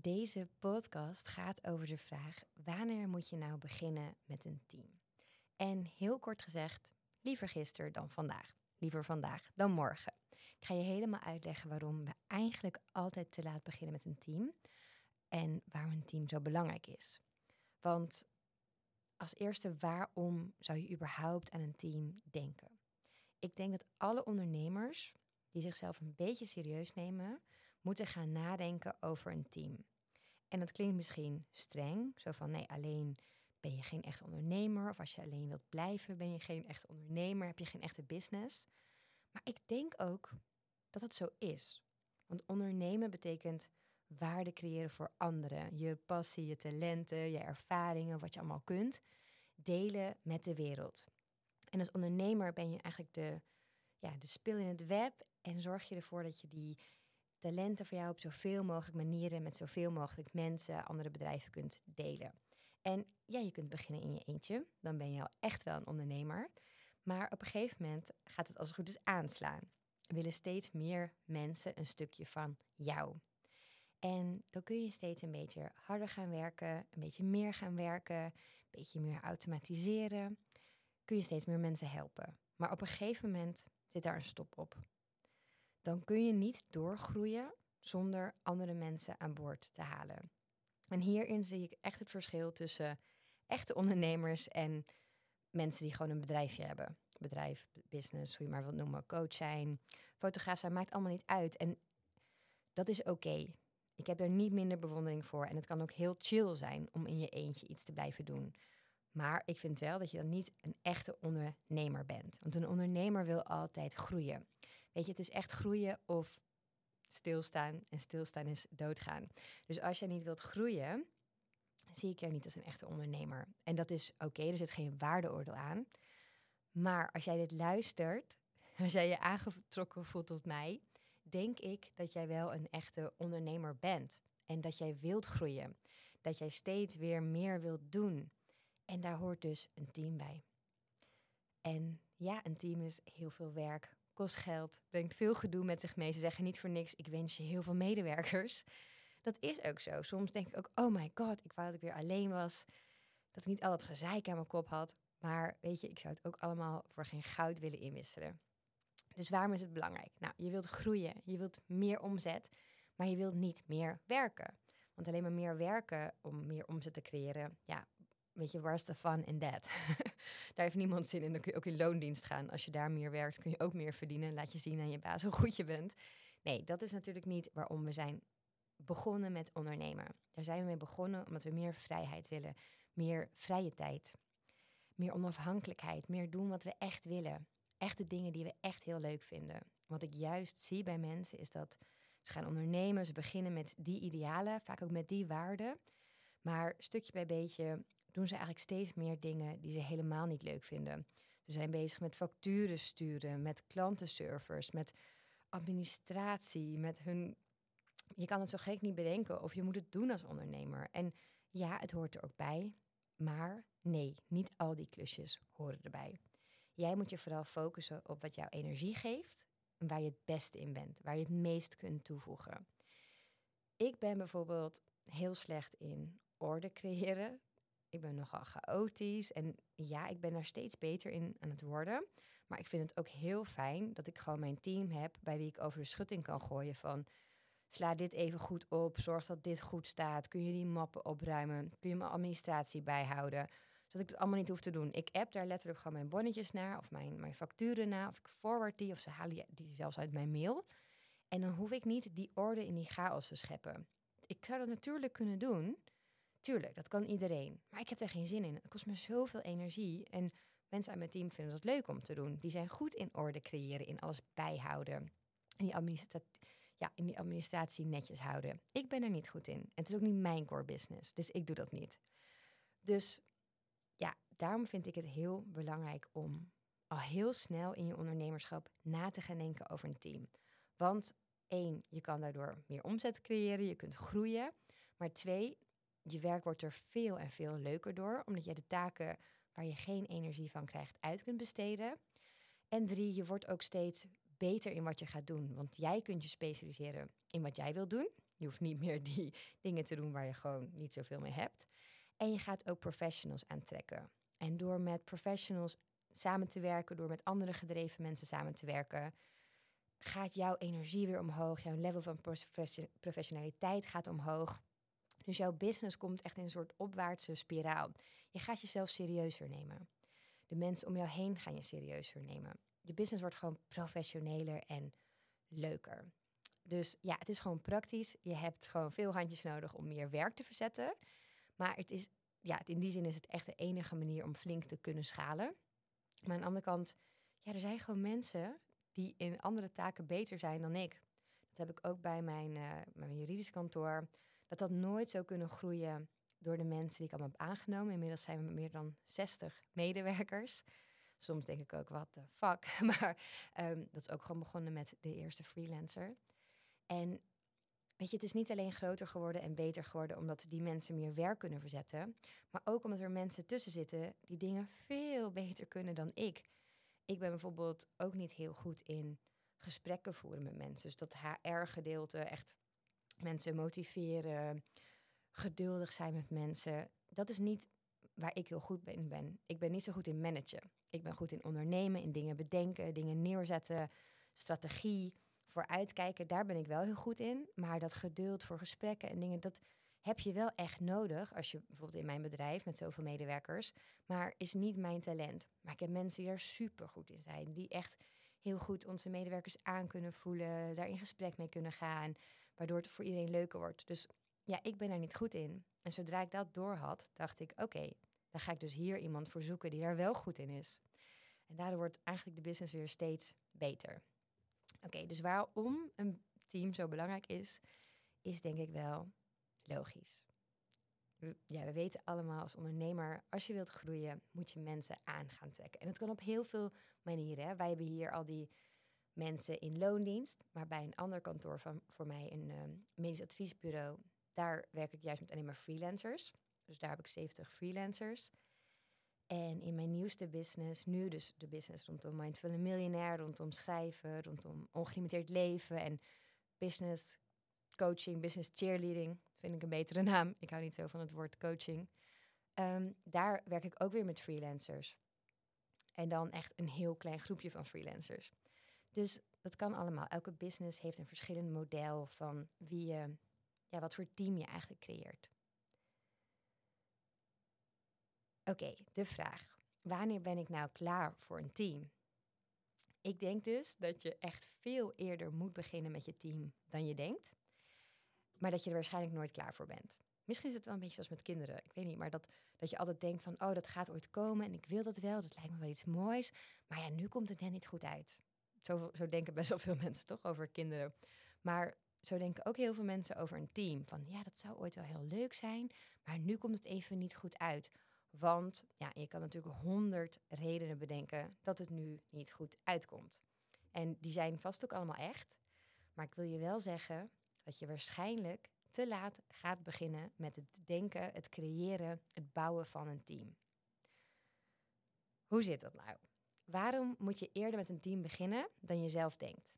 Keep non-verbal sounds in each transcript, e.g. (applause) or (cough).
Deze podcast gaat over de vraag: wanneer moet je nou beginnen met een team? En heel kort gezegd, liever gisteren dan vandaag. Liever vandaag dan morgen. Ik ga je helemaal uitleggen waarom we eigenlijk altijd te laat beginnen met een team en waarom een team zo belangrijk is. Want als eerste, waarom zou je überhaupt aan een team denken? Ik denk dat alle ondernemers die zichzelf een beetje serieus nemen, moeten gaan nadenken over een team. En dat klinkt misschien streng, zo van nee, alleen ben je geen echt ondernemer. Of als je alleen wilt blijven, ben je geen echt ondernemer, heb je geen echte business. Maar ik denk ook dat het zo is. Want ondernemen betekent waarde creëren voor anderen. Je passie, je talenten, je ervaringen, wat je allemaal kunt, delen met de wereld. En als ondernemer ben je eigenlijk de, ja, de spil in het web en zorg je ervoor dat je die talenten voor jou op zoveel mogelijk manieren met zoveel mogelijk mensen, andere bedrijven kunt delen. En ja, je kunt beginnen in je eentje, dan ben je al echt wel een ondernemer. Maar op een gegeven moment gaat het als het goed is aanslaan. Willen steeds meer mensen een stukje van jou. En dan kun je steeds een beetje harder gaan werken, een beetje meer gaan werken, een beetje meer automatiseren. Kun je steeds meer mensen helpen. Maar op een gegeven moment zit daar een stop op dan kun je niet doorgroeien zonder andere mensen aan boord te halen. En hierin zie ik echt het verschil tussen echte ondernemers en mensen die gewoon een bedrijfje hebben. Bedrijf, business, hoe je maar wilt noemen, coach zijn, fotograaf zijn, maakt allemaal niet uit. En dat is oké. Ik heb er niet minder bewondering voor. En het kan ook heel chill zijn om in je eentje iets te blijven doen. Maar ik vind wel dat je dan niet een echte ondernemer bent. Want een ondernemer wil altijd groeien. Weet je, het is echt groeien of stilstaan. En stilstaan is doodgaan. Dus als je niet wilt groeien, zie ik jou niet als een echte ondernemer. En dat is oké, er zit geen waardeoordeel aan. Maar als jij dit luistert, (laughs) als jij je aangetrokken voelt tot mij, denk ik dat jij wel een echte ondernemer bent. En dat jij wilt groeien. Dat jij steeds weer meer wilt doen. En daar hoort dus een team bij. En ja, een team is heel veel werk, kost geld, brengt veel gedoe met zich mee. Ze zeggen niet voor niks, ik wens je heel veel medewerkers. (laughs) Dat is ook zo. Soms denk ik ook, oh my god, ik wou dat ik weer alleen was. Dat ik niet al dat gezeik aan mijn kop had. Maar weet je, ik zou het ook allemaal voor geen goud willen inwisselen. Dus waarom is het belangrijk? Nou, je wilt groeien, je wilt meer omzet, maar je wilt niet meer werken. Want alleen maar meer werken om meer omzet te creëren, ja, weet je, where's the fun in that? (laughs) daar heeft niemand zin in. Dan kun je ook in loondienst gaan. Als je daar meer werkt, kun je ook meer verdienen. Laat je zien aan je baas hoe goed je bent. Nee, dat is natuurlijk niet waarom we zijn begonnen met ondernemen. Daar zijn we mee begonnen omdat we meer vrijheid willen. Meer vrije tijd. Meer onafhankelijkheid. Meer doen wat we echt willen. Echte dingen die we echt heel leuk vinden. Wat ik juist zie bij mensen is dat ze gaan ondernemen. Ze beginnen met die idealen, vaak ook met die waarden. Maar stukje bij beetje doen ze eigenlijk steeds meer dingen die ze helemaal niet leuk vinden. Ze zijn bezig met facturen sturen, met klantenservers, met administratie, met hun. Je kan het zo gek niet bedenken of je moet het doen als ondernemer. En ja, het hoort er ook bij. Maar nee, niet al die klusjes horen erbij. Jij moet je vooral focussen op wat jouw energie geeft en waar je het beste in bent, waar je het meest kunt toevoegen. Ik ben bijvoorbeeld heel slecht in orde creëren. Ik ben nogal chaotisch en ja, ik ben daar steeds beter in aan het worden. Maar ik vind het ook heel fijn dat ik gewoon mijn team heb bij wie ik over de schutting kan gooien van sla dit even goed op, zorg dat dit goed staat, kun je die mappen opruimen, kun je mijn administratie bijhouden, zodat ik het allemaal niet hoef te doen. Ik app daar letterlijk gewoon mijn bonnetjes naar of mijn, mijn facturen naar of ik forward die of ze halen die zelfs uit mijn mail. En dan hoef ik niet die orde in die chaos te scheppen. Ik zou dat natuurlijk kunnen doen, Tuurlijk, dat kan iedereen. Maar ik heb er geen zin in. Het kost me zoveel energie. En mensen uit mijn team vinden dat leuk om te doen. Die zijn goed in orde creëren, in alles bijhouden. En die, ja, in die administratie netjes houden. Ik ben er niet goed in. En het is ook niet mijn core business. Dus ik doe dat niet. Dus ja, daarom vind ik het heel belangrijk om al heel snel in je ondernemerschap na te gaan denken over een team. Want één, je kan daardoor meer omzet creëren, je kunt groeien. Maar twee, je werk wordt er veel en veel leuker door, omdat je de taken waar je geen energie van krijgt uit kunt besteden. En drie, je wordt ook steeds beter in wat je gaat doen. Want jij kunt je specialiseren in wat jij wilt doen. Je hoeft niet meer die (laughs) dingen te doen waar je gewoon niet zoveel mee hebt. En je gaat ook professionals aantrekken. En door met professionals samen te werken, door met andere gedreven mensen samen te werken, gaat jouw energie weer omhoog. Jouw level van professionaliteit gaat omhoog. Dus jouw business komt echt in een soort opwaartse spiraal. Je gaat jezelf serieuzer nemen. De mensen om jou heen gaan je serieuzer nemen. Je business wordt gewoon professioneler en leuker. Dus ja, het is gewoon praktisch. Je hebt gewoon veel handjes nodig om meer werk te verzetten. Maar het is, ja, in die zin is het echt de enige manier om flink te kunnen schalen. Maar aan de andere kant, ja, er zijn gewoon mensen die in andere taken beter zijn dan ik. Dat heb ik ook bij mijn, uh, mijn juridisch kantoor. Dat dat nooit zou kunnen groeien door de mensen die ik allemaal heb aangenomen. Inmiddels zijn we meer dan 60 medewerkers. Soms denk ik ook, wat de fuck. (laughs) Maar ehm, dat is ook gewoon begonnen met de eerste freelancer. En weet je, het is niet alleen groter geworden en beter geworden omdat die mensen meer werk kunnen verzetten. Maar ook omdat er mensen tussen zitten die dingen veel beter kunnen dan ik. Ik ben bijvoorbeeld ook niet heel goed in gesprekken voeren met mensen. Dus dat HR-gedeelte, echt mensen motiveren, geduldig zijn met mensen. Dat is niet waar ik heel goed in ben. Ik ben niet zo goed in managen. Ik ben goed in ondernemen, in dingen bedenken, dingen neerzetten, strategie, vooruitkijken. Daar ben ik wel heel goed in. Maar dat geduld voor gesprekken en dingen, dat heb je wel echt nodig. Als je bijvoorbeeld in mijn bedrijf met zoveel medewerkers. Maar is niet mijn talent. Maar ik heb mensen die er super goed in zijn. Die echt heel goed onze medewerkers aan kunnen voelen. Daar in gesprek mee kunnen gaan. Waardoor het voor iedereen leuker wordt. Dus ja, ik ben daar niet goed in. En zodra ik dat door had, dacht ik: oké, dan ga ik dus hier iemand voor zoeken die daar wel goed in is. En daardoor wordt eigenlijk de business weer steeds beter. Oké, dus waarom een team zo belangrijk is, is denk ik wel logisch. Ja, we weten allemaal als ondernemer, als je wilt groeien, moet je mensen aan gaan trekken. En dat kan op heel veel manieren. Hè. Wij hebben hier al die mensen in loondienst, maar bij een ander kantoor van voor mij, een um, medisch adviesbureau, daar werk ik juist met alleen maar freelancers. Dus daar heb ik 70 freelancers. En in mijn nieuwste business, nu dus de business rondom Mindful Miljonair, rondom schrijven, rondom ongelimiteerd leven en business coaching, business cheerleading, vind ik een betere naam. Ik hou niet zo van het woord coaching. Ehm, daar werk ik ook weer met freelancers. En dan echt een heel klein groepje van freelancers. Dus dat kan allemaal. Elke business heeft een verschillend model van wie je, ja, wat voor team je eigenlijk creëert. Oké, de vraag. Wanneer ben ik nou klaar voor een team? Ik denk dus dat je echt veel eerder moet beginnen met je team dan je denkt. Maar dat je er waarschijnlijk nooit klaar voor bent. Misschien is het wel een beetje zoals met kinderen. Ik weet niet, maar dat, dat je altijd denkt van... oh, dat gaat ooit komen en ik wil dat wel. Dat lijkt me wel iets moois. Maar ja, nu komt het net niet goed uit. Zo, zo denken best wel veel (laughs) mensen toch over kinderen. Maar zo denken ook heel veel mensen over een team. Van ja, dat zou ooit wel heel leuk zijn. Maar nu komt het even niet goed uit. Want ja, je kan natuurlijk honderd redenen bedenken dat het nu niet goed uitkomt. En die zijn vast ook allemaal echt. Maar ik wil je wel zeggen dat je waarschijnlijk te laat gaat beginnen met het denken, het creëren, het bouwen van een team. Hoe zit dat nou? Waarom moet je eerder met een team beginnen dan je zelf denkt?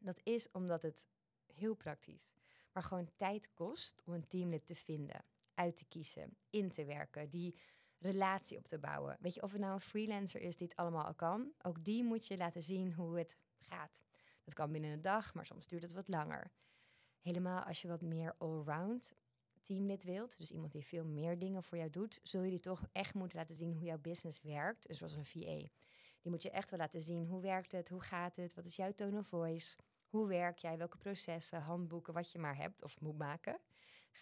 Dat is omdat het heel praktisch, maar gewoon tijd kost om een teamlid te vinden uit te kiezen, in te werken, die relatie op te bouwen. Weet je, of het nou een freelancer is die het allemaal al kan, ook die moet je laten zien hoe het gaat. Dat kan binnen een dag, maar soms duurt het wat langer. Helemaal als je wat meer allround teamlid wilt, dus iemand die veel meer dingen voor jou doet, zul je die toch echt moeten laten zien hoe jouw business werkt, dus zoals een VA. Die moet je echt wel laten zien hoe werkt het, hoe gaat het, wat is jouw tone of voice, hoe werk jij, welke processen, handboeken, wat je maar hebt of moet maken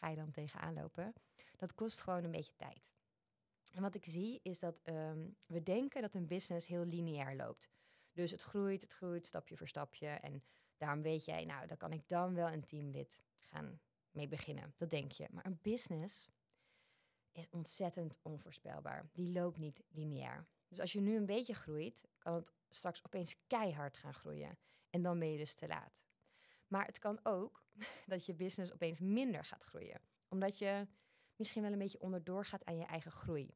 ga je dan tegenaan lopen. Dat kost gewoon een beetje tijd. En wat ik zie is dat ehm, we denken dat een business heel lineair loopt. Dus het groeit, het groeit, stapje voor stapje. En daarom weet jij, nou, daar kan ik dan wel een teamlid gaan mee beginnen. Dat denk je. Maar een business is ontzettend onvoorspelbaar. Die loopt niet lineair. Dus als je nu een beetje groeit, kan het straks opeens keihard gaan groeien. En dan ben je dus te laat. Maar het kan ook (laughs) dat je business opeens minder gaat groeien. Omdat je misschien wel een beetje onderdoor gaat aan je eigen groei.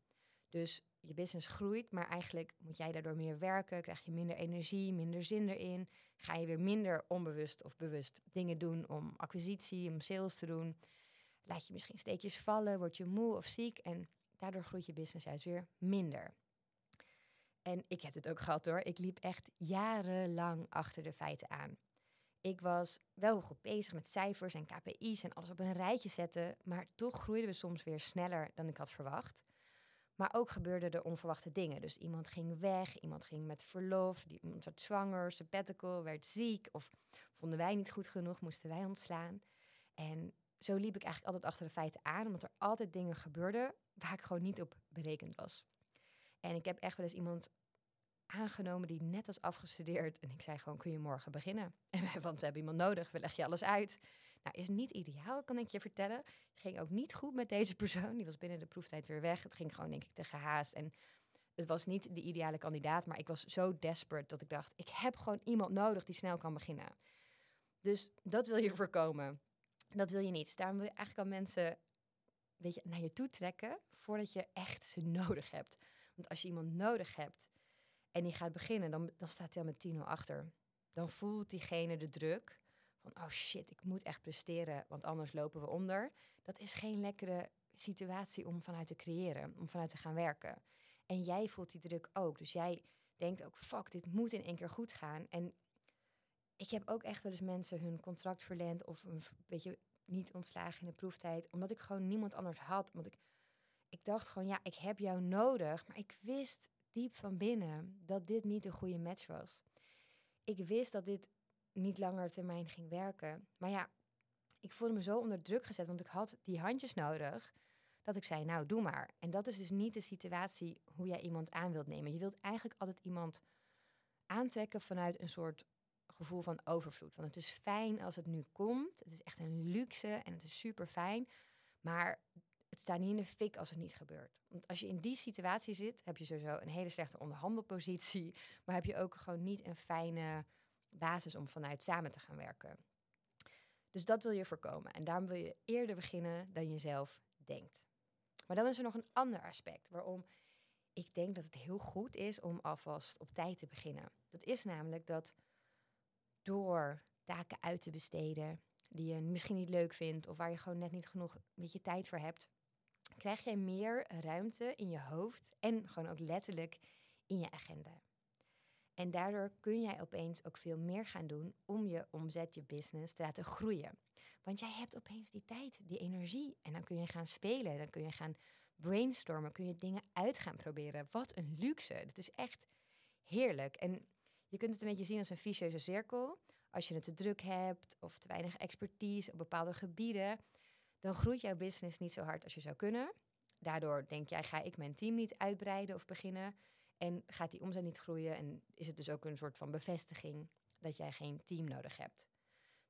Dus je business groeit, maar eigenlijk moet jij daardoor meer werken, krijg je minder energie, minder zin erin, ga je weer minder onbewust of bewust dingen doen om acquisitie, om sales te doen. Laat je misschien steekjes vallen, word je moe of ziek en daardoor groeit je business juist weer minder. En ik heb het ook gehad hoor. Ik liep echt jarenlang achter de feiten aan. Ik was wel goed bezig met cijfers en KPI's en alles op een rijtje zetten, maar toch groeiden we soms weer sneller dan ik had verwacht. Maar ook gebeurden er onverwachte dingen. Dus iemand ging weg, iemand ging met verlof, iemand werd zwanger, sabbatical, werd ziek of vonden wij niet goed genoeg, moesten wij ontslaan. En zo liep ik eigenlijk altijd achter de feiten aan, omdat er altijd dingen gebeurden waar ik gewoon niet op berekend was. En ik heb echt wel eens iemand aangenomen die net was afgestudeerd. En ik zei gewoon, kun je morgen beginnen? En, (laughs) want we hebben iemand nodig, we leggen je alles uit. Nou, is niet ideaal, kan ik je vertellen. Ging ook niet goed met deze persoon. Die was binnen de proeftijd weer weg. Het ging gewoon, denk ik, te gehaast. En het was niet de ideale kandidaat, maar ik was zo desperate dat ik dacht, ik heb gewoon iemand nodig die snel kan beginnen. Dus dat wil je voorkomen. Dat wil je niet. Dus daarom wil je eigenlijk al mensen weet je, naar je toe trekken voordat je echt ze (laughs) nodig hebt. Want als je iemand nodig hebt en die gaat beginnen, dan, dan staat hij al met 10 achter. Dan voelt diegene de druk van, oh shit, ik moet echt presteren, want anders lopen we onder. Dat is geen lekkere situatie om vanuit te creëren, om vanuit te gaan werken. En jij voelt die druk ook. Dus jij denkt ook, fuck, dit moet in één keer goed gaan. En ik heb ook echt wel eens mensen hun contract verlend of een beetje niet ontslagen in de proeftijd, omdat ik gewoon niemand anders had. Want ik, ik dacht gewoon, ja, ik heb jou nodig. Maar ik wist diep van binnen dat dit niet een goede match was. Ik wist dat dit niet langer termijn ging werken. Maar ja, ik voelde me zo onder druk gezet, want ik had die handjes nodig. Dat ik zei, nou, doe maar. En dat is dus niet de situatie hoe jij iemand aan wilt nemen. Je wilt eigenlijk altijd iemand aantrekken vanuit een soort gevoel van overvloed. Want het is fijn als het nu komt. Het is echt een luxe en het is super fijn. Maar het staat niet in de fik als het niet gebeurt. Want als je in die situatie zit, heb je sowieso een hele slechte onderhandelpositie. Maar heb je ook gewoon niet een fijne basis om vanuit samen te gaan werken. Dus dat wil je voorkomen. En daarom wil je eerder beginnen dan je zelf denkt. Maar dan is er nog een ander aspect waarom ik denk dat het heel goed is om alvast op tijd te beginnen. Dat is namelijk dat door taken uit te besteden die je misschien niet leuk vindt of waar je gewoon net niet genoeg met je tijd voor hebt, krijg jij meer ruimte in je hoofd en gewoon ook letterlijk in je agenda. En daardoor kun jij opeens ook veel meer gaan doen om je omzet, je business te laten groeien. Want jij hebt opeens die tijd, die energie. En dan kun je gaan spelen, dan kun je gaan brainstormen, kun je dingen uit gaan proberen. Wat een luxe. Dat is echt heerlijk. En je kunt het een beetje zien als een vicieuze cirkel. Als je het te druk hebt of te weinig expertise op bepaalde gebieden, dan groeit jouw business niet zo hard als je zou kunnen. Daardoor denk jij, ga ik mijn team niet uitbreiden of beginnen? En gaat die omzet niet groeien? En is het dus ook een soort van bevestiging dat jij geen team nodig hebt?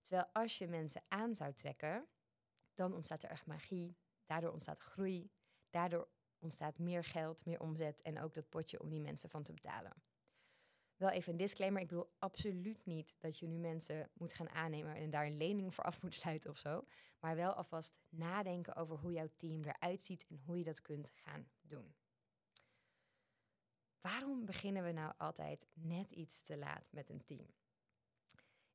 Terwijl als je mensen aan zou trekken, dan ontstaat er echt magie. Daardoor ontstaat groei. Daardoor ontstaat meer geld, meer omzet en ook dat potje om die mensen van te betalen. Wel even een disclaimer. Ik bedoel absoluut niet dat je nu mensen moet gaan aannemen en daar een lening voor af moet sluiten of zo. Maar wel alvast nadenken over hoe jouw team eruit ziet en hoe je dat kunt gaan doen. Waarom beginnen we nou altijd net iets te laat met een team?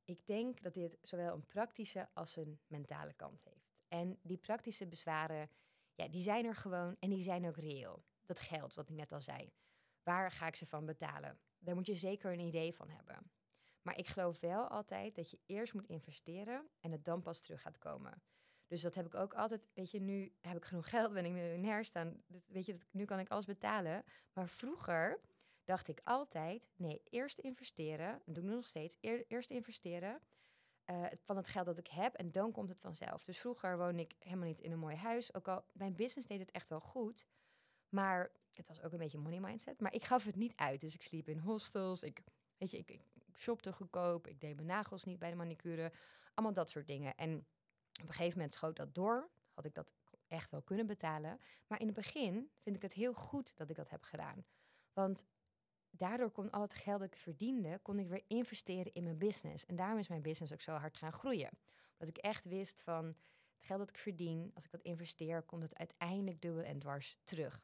Ik denk dat dit zowel een praktische als een mentale kant heeft. En die praktische bezwaren, ja, die zijn er gewoon en die zijn ook reëel. Dat geld, wat ik net al zei. Waar ga ik ze van betalen? Daar moet je zeker een idee van hebben. Maar ik geloof wel altijd dat je eerst moet investeren en het dan pas terug gaat komen. Dus dat heb ik ook altijd. Weet je, nu heb ik genoeg (laughs) geld, ben ik miljonair staan. Weet je, nu kan ik alles betalen. Maar vroeger dacht ik altijd: nee, eerst investeren. Dat doe ik nu nog steeds. eerst investeren uh, van het geld dat ik heb en dan komt het vanzelf. Dus vroeger woonde ik helemaal niet in een mooi huis. Ook al mijn business deed het echt wel goed. Maar het was ook een beetje money mindset. Maar ik gaf het niet uit. Dus ik sliep in hostels. Ik, weet je, ik, ik shopte goedkoop. Ik deed mijn nagels niet bij de manicure. Allemaal dat soort dingen. En op een gegeven moment schoot dat door. Had ik dat echt wel kunnen betalen. Maar in het begin vind ik het heel goed dat ik dat heb gedaan. Want daardoor kon al het geld dat ik verdiende, kon ik weer investeren in mijn business. En daarom is mijn business ook zo hard gaan groeien. Omdat ik echt wist van het geld dat ik verdien, als ik dat investeer, komt het uiteindelijk dubbel en dwars terug.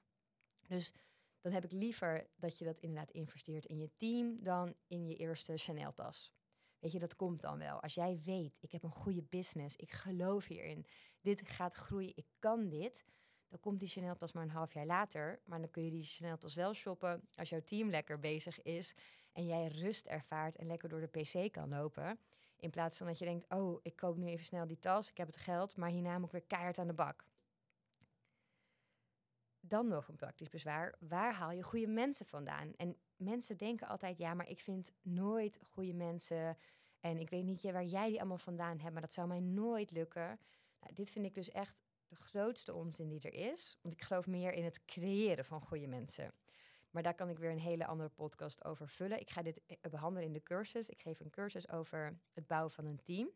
Dus dan heb ik liever dat je dat inderdaad investeert in je team dan in je eerste Chanel-tas. Weet je, dat komt dan wel. Als jij weet, ik heb een goede business, ik geloof hierin, dit gaat groeien, ik kan dit, dan komt die Chanel-tas maar een half jaar later. Maar dan kun je die Chanel-tas wel shoppen als jouw team lekker bezig is en jij rust ervaart en lekker door de PC kan lopen. In plaats van dat je denkt, oh, ik koop nu even snel die tas, ik heb het geld, maar hierna moet ik weer keihard aan de bak. Dan nog een praktisch bezwaar. Waar haal je goede mensen vandaan? En mensen denken altijd, ja, maar ik vind nooit goede mensen. En ik weet niet waar jij die allemaal vandaan hebt, maar dat zou mij nooit lukken. Nou, dit vind ik dus echt de grootste onzin die er is. Want ik geloof meer in het creëren van goede mensen. Maar daar kan ik weer een hele andere podcast over vullen. Ik ga dit eh, behandelen in de cursus. Ik geef een cursus over het bouwen van een team.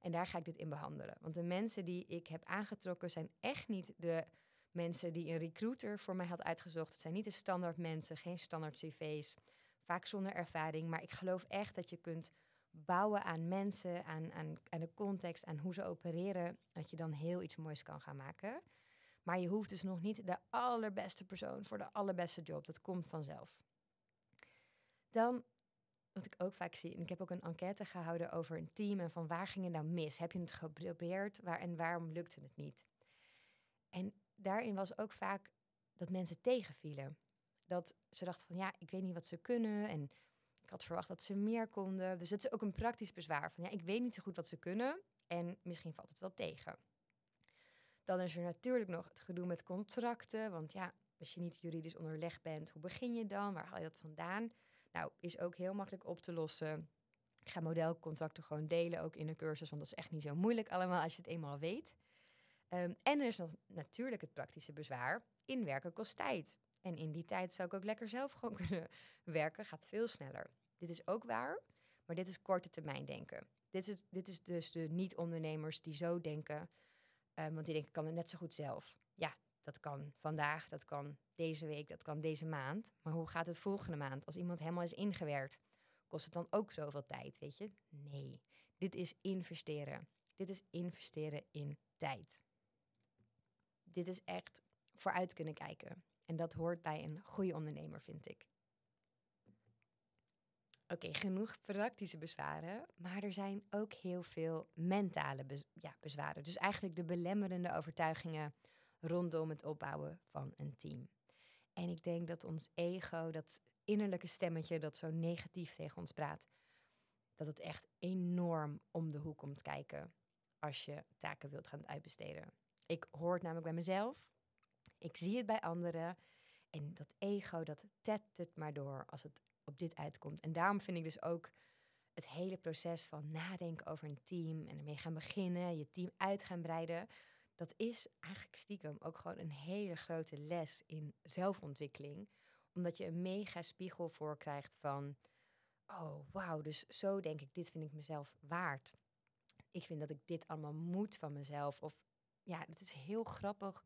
En daar ga ik dit in behandelen. Want de mensen die ik heb aangetrokken zijn echt niet de mensen die een recruiter voor mij had uitgezocht. Het zijn niet de standaard mensen, geen standaard cv's, vaak zonder ervaring. Maar ik geloof echt dat je kunt bouwen aan mensen, aan, aan, de context, aan hoe ze opereren. Dat je dan heel iets moois kan gaan maken. Maar je hoeft dus nog niet de allerbeste persoon voor de allerbeste job. Dat komt vanzelf. Dan, wat ik ook vaak zie, en ik heb ook een enquête gehouden over een team en van waar ging het nou mis? Heb je het geprobeerd waar, en waarom lukte het niet? En daarin was ook vaak dat mensen tegenvielen. Dat ze dachten van ja, ik weet niet wat ze kunnen en ik had verwacht dat ze meer konden. Dus dat is ook een praktisch bezwaar van ja, ik weet niet zo goed wat ze kunnen en misschien valt het wel tegen. Dan is er natuurlijk nog het gedoe met contracten. Want ja, als je niet juridisch onderlegd bent, hoe begin je dan? Waar haal je dat vandaan? Nou, is ook heel makkelijk op te lossen. Ik ga modelcontracten gewoon delen, ook in een cursus, want dat is echt niet zo moeilijk allemaal als je het eenmaal weet. Ehm, en er is nog natuurlijk het praktische bezwaar. Inwerken kost tijd. En in die tijd zou ik ook lekker zelf gewoon (laughs) kunnen werken, gaat veel sneller. Dit is ook waar, maar dit is korte termijn denken. Dit is, dit is dus de niet-ondernemers die zo denken Um, want die denken, kan het net zo goed zelf. Ja, dat kan vandaag, dat kan deze week, dat kan deze maand. Maar hoe gaat het volgende maand? Als iemand helemaal is ingewerkt, kost het dan ook zoveel tijd, weet je? Nee, dit is investeren. Dit is investeren in tijd. Dit is echt vooruit kunnen kijken. En dat hoort bij een goede ondernemer, vind ik. Oké, genoeg praktische bezwaren, maar er zijn ook heel veel mentale ja, bezwaren. Dus eigenlijk de belemmerende overtuigingen rondom het opbouwen van een team. En ik denk dat ons ego, dat innerlijke stemmetje dat zo negatief tegen ons praat, dat het echt enorm om de hoek komt kijken als je taken wilt gaan uitbesteden. Ik hoor het namelijk bij mezelf, ik zie het bij anderen en dat ego dat tettert maar door als het op dit uitkomt. En daarom vind ik dus ook het hele proces van nadenken over een team en ermee gaan beginnen, je team uit gaan breiden. Dat is eigenlijk stiekem ook gewoon een hele grote les in zelfontwikkeling. Omdat je een mega spiegel voor krijgt van, oh wauw, dus zo denk ik, dit vind ik mezelf waard. Ik vind dat ik dit allemaal moet van mezelf. Of ja, het is heel grappig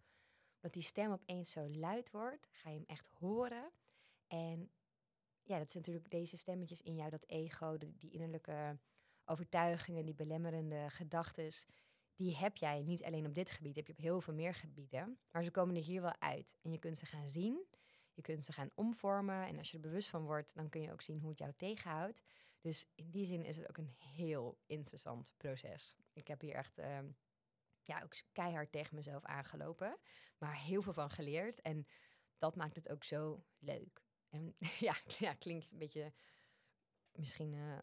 dat die stem opeens zo luid wordt. Ga je hem echt horen. En ja, dat zijn natuurlijk deze stemmetjes in jou, dat ego, die innerlijke overtuigingen, die belemmerende gedachten, die heb jij niet alleen op dit gebied, heb je op heel veel meer gebieden. Maar ze komen er hier wel uit. En je kunt ze gaan zien, je kunt ze gaan omvormen. En als je er bewust van wordt, dan kun je ook zien hoe het jou tegenhoudt. Dus in die zin is het ook een heel interessant proces. Ik heb hier echt uh, ja, ook keihard tegen mezelf aangelopen, maar heel veel van geleerd. En dat maakt het ook zo leuk. En (laughs) ja, ja klinkt een beetje misschien uh,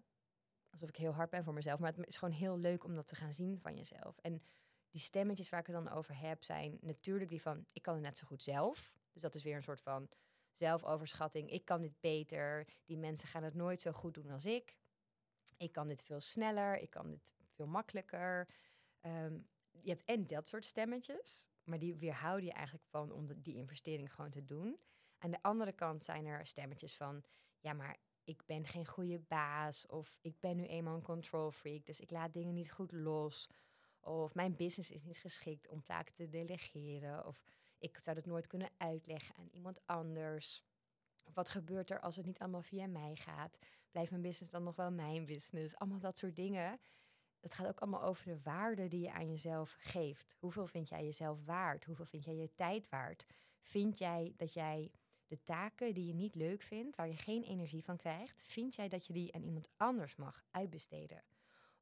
alsof ik heel hard ben voor mezelf. Maar het is gewoon heel leuk om dat te gaan zien van jezelf. En die stemmetjes waar ik het dan over heb, zijn natuurlijk die van ik kan het net zo goed zelf. Dus dat is weer een soort van zelfoverschatting. Ik kan dit beter. Die mensen gaan het nooit zo goed doen als ik. Ik kan dit veel sneller. Ik kan dit veel makkelijker. Um, je hebt en dat soort stemmetjes, maar die weerhouden je eigenlijk van om die investering gewoon te doen. Aan de andere kant zijn er stemmetjes van, ja, maar ik ben geen goede baas of ik ben nu eenmaal een control freak, dus ik laat dingen niet goed los. Of mijn business is niet geschikt om taken te delegeren. Of ik zou het nooit kunnen uitleggen aan iemand anders. Wat gebeurt er als het niet allemaal via mij gaat? Blijft mijn business dan nog wel mijn business? Allemaal dat soort dingen. Het gaat ook allemaal over de waarde die je aan jezelf geeft. Hoeveel vind jij jezelf waard? Hoeveel vind jij je tijd waard? Vind jij dat jij De taken die je niet leuk vindt, waar je geen energie van krijgt, vind jij dat je die aan iemand anders mag uitbesteden?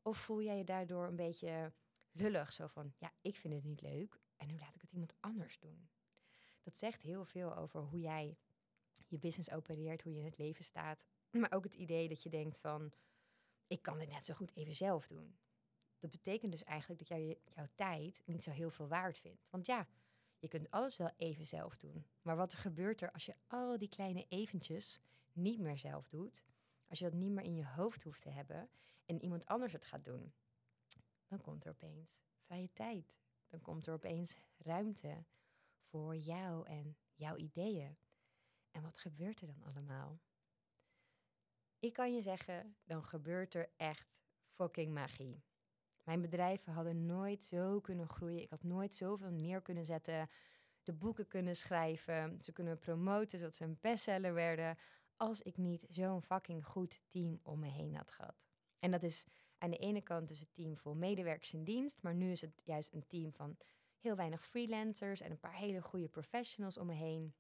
Of voel jij je daardoor een beetje lullig, zo van, ja, ik vind het niet leuk en nu laat ik het iemand anders doen? Dat zegt heel veel over hoe jij je business opereert, hoe je in het leven staat. Maar ook het idee dat je denkt van, ik kan dit net zo goed even zelf doen. Dat betekent dus eigenlijk dat jij jouw tijd niet zo heel veel waard vindt. Want ja, je kunt alles wel even zelf doen. Maar wat er gebeurt er als je al die kleine eventjes niet meer zelf doet? Als je dat niet meer in je hoofd hoeft te hebben en iemand anders het gaat doen? Dan komt er opeens vrije tijd. Dan komt er opeens ruimte voor jou en jouw ideeën. En wat gebeurt er dan allemaal? Ik kan je zeggen, dan gebeurt er echt fucking magie. Mijn bedrijven hadden nooit zo kunnen groeien. Ik had nooit zoveel neer kunnen zetten. De boeken kunnen schrijven. Ze kunnen promoten zodat ze een bestseller werden. Als ik niet zo'n fucking goed team om me heen had gehad. En dat is aan de ene kant dus het team vol medewerkers in dienst. Maar nu is het juist een team van heel weinig freelancers en een paar hele goede professionals om me heen.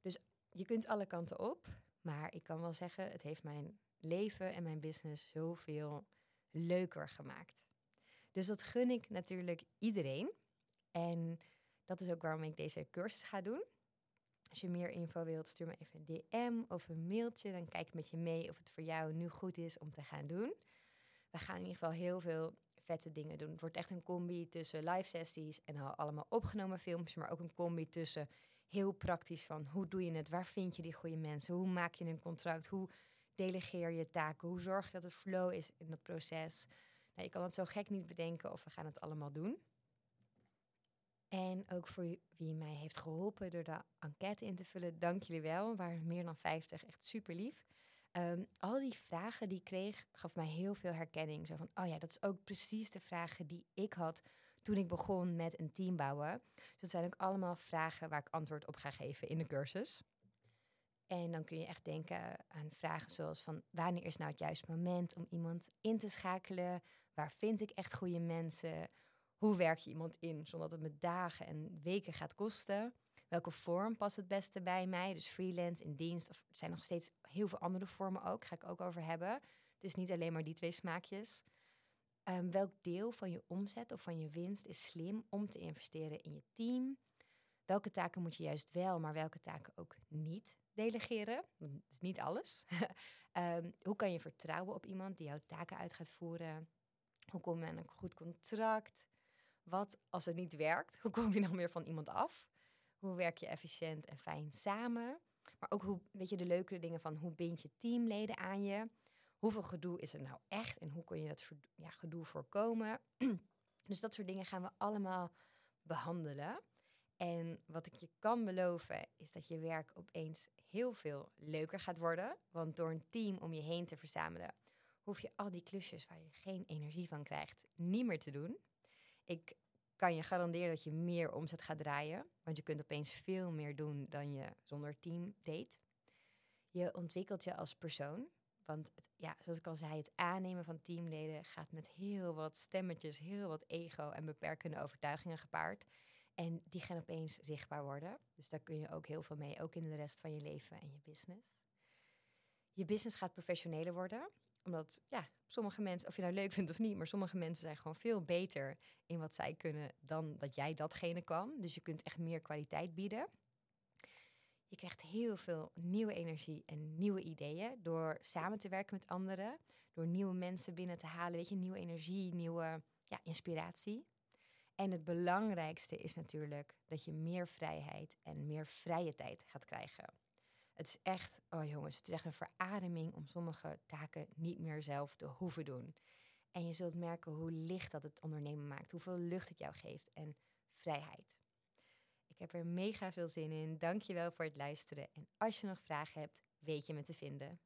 Dus je kunt alle kanten op. Maar ik kan wel zeggen, het heeft mijn leven en mijn business zoveel leuker gemaakt. Dus dat gun ik natuurlijk iedereen. En dat is ook waarom ik deze cursus ga doen. Als je meer info wilt, stuur me even een DM of een mailtje. Dan kijk ik met je mee of het voor jou nu goed is om te gaan doen. We gaan in ieder geval heel veel vette dingen doen. Het wordt echt een combi tussen live sessies en allemaal opgenomen filmpjes, maar ook een combi tussen heel praktisch van hoe doe je het, waar vind je die goede mensen, hoe maak je een contract, hoe delegeer je taken, hoe zorg je dat het flow is in dat proces. Nou, je kan het zo gek niet bedenken of we gaan het allemaal doen. En ook voor wie mij heeft geholpen door de enquête in te vullen, dank jullie wel. waren meer dan 50, echt super lief. Ehm, al die vragen die ik kreeg, gaf mij heel veel herkenning. Zo van, oh ja, dat is ook precies de vragen die ik had toen ik begon met een team bouwen. Dus dat zijn ook allemaal vragen waar ik antwoord op ga geven in de cursus. En dan kun je echt denken aan vragen zoals van wanneer is nou het juiste moment om iemand in te schakelen? Waar vind ik echt goede mensen? Hoe werk je iemand in zonder dat het me dagen en weken gaat kosten? Welke vorm past het beste bij mij? Dus freelance, in dienst. Of er zijn nog steeds heel veel andere vormen ook. Ga ik ook over hebben. Is niet alleen maar die twee smaakjes. Um, welk deel van je omzet of van je winst is slim om te investeren in je team? Welke taken moet je juist wel, maar welke taken ook niet delegeren? Dat is niet alles. um, (laughs) hoe kan je vertrouwen op iemand die jouw taken uit gaat voeren? Hoe kom je aan een goed contract? Wat als het niet werkt? (laughs) Hoe kom je dan weer van iemand af? Hoe werk je efficiënt en fijn samen? Maar ook hoe, weet je, de leukere dingen van hoe bind je teamleden aan je? Hoeveel gedoe is er nou echt en hoe kun je dat ja, gedoe voorkomen? (clears throat) dus dat soort dingen gaan we allemaal behandelen. En wat ik je kan beloven is dat je werk opeens heel veel leuker gaat worden. Want door een team om je heen te verzamelen, hoef je al die klusjes waar je geen energie van krijgt, niet meer te doen. Ik kan je garanderen dat je meer omzet gaat draaien. Want je kunt opeens veel meer doen dan je zonder team deed. Je ontwikkelt je als persoon. Want het, ja, zoals ik al zei, het aannemen van teamleden gaat met heel wat stemmetjes, heel wat ego en beperkende overtuigingen gepaard. En die gaan opeens zichtbaar worden. Dus daar kun je ook heel veel mee, ook in de rest van je leven en je business. Je business gaat professioneler worden omdat ja, sommige mensen, of je nou leuk vindt of niet, maar sommige mensen zijn gewoon veel beter in wat zij kunnen dan dat jij datgene kan. Dus je kunt echt meer kwaliteit bieden. Je krijgt heel veel nieuwe energie en nieuwe ideeën door samen te werken met anderen, door nieuwe mensen binnen te halen, weet je, nieuwe energie, nieuwe ja, inspiratie. En het belangrijkste is natuurlijk dat je meer vrijheid en meer vrije tijd gaat krijgen. Het is echt, oh jongens, het is echt een verademing om sommige taken niet meer zelf te hoeven doen. En je zult merken hoe licht dat het ondernemen maakt, hoeveel lucht het jou geeft en vrijheid. Ik heb er mega veel zin in. Dank je wel voor het luisteren. En als je nog vragen hebt, weet je me te vinden.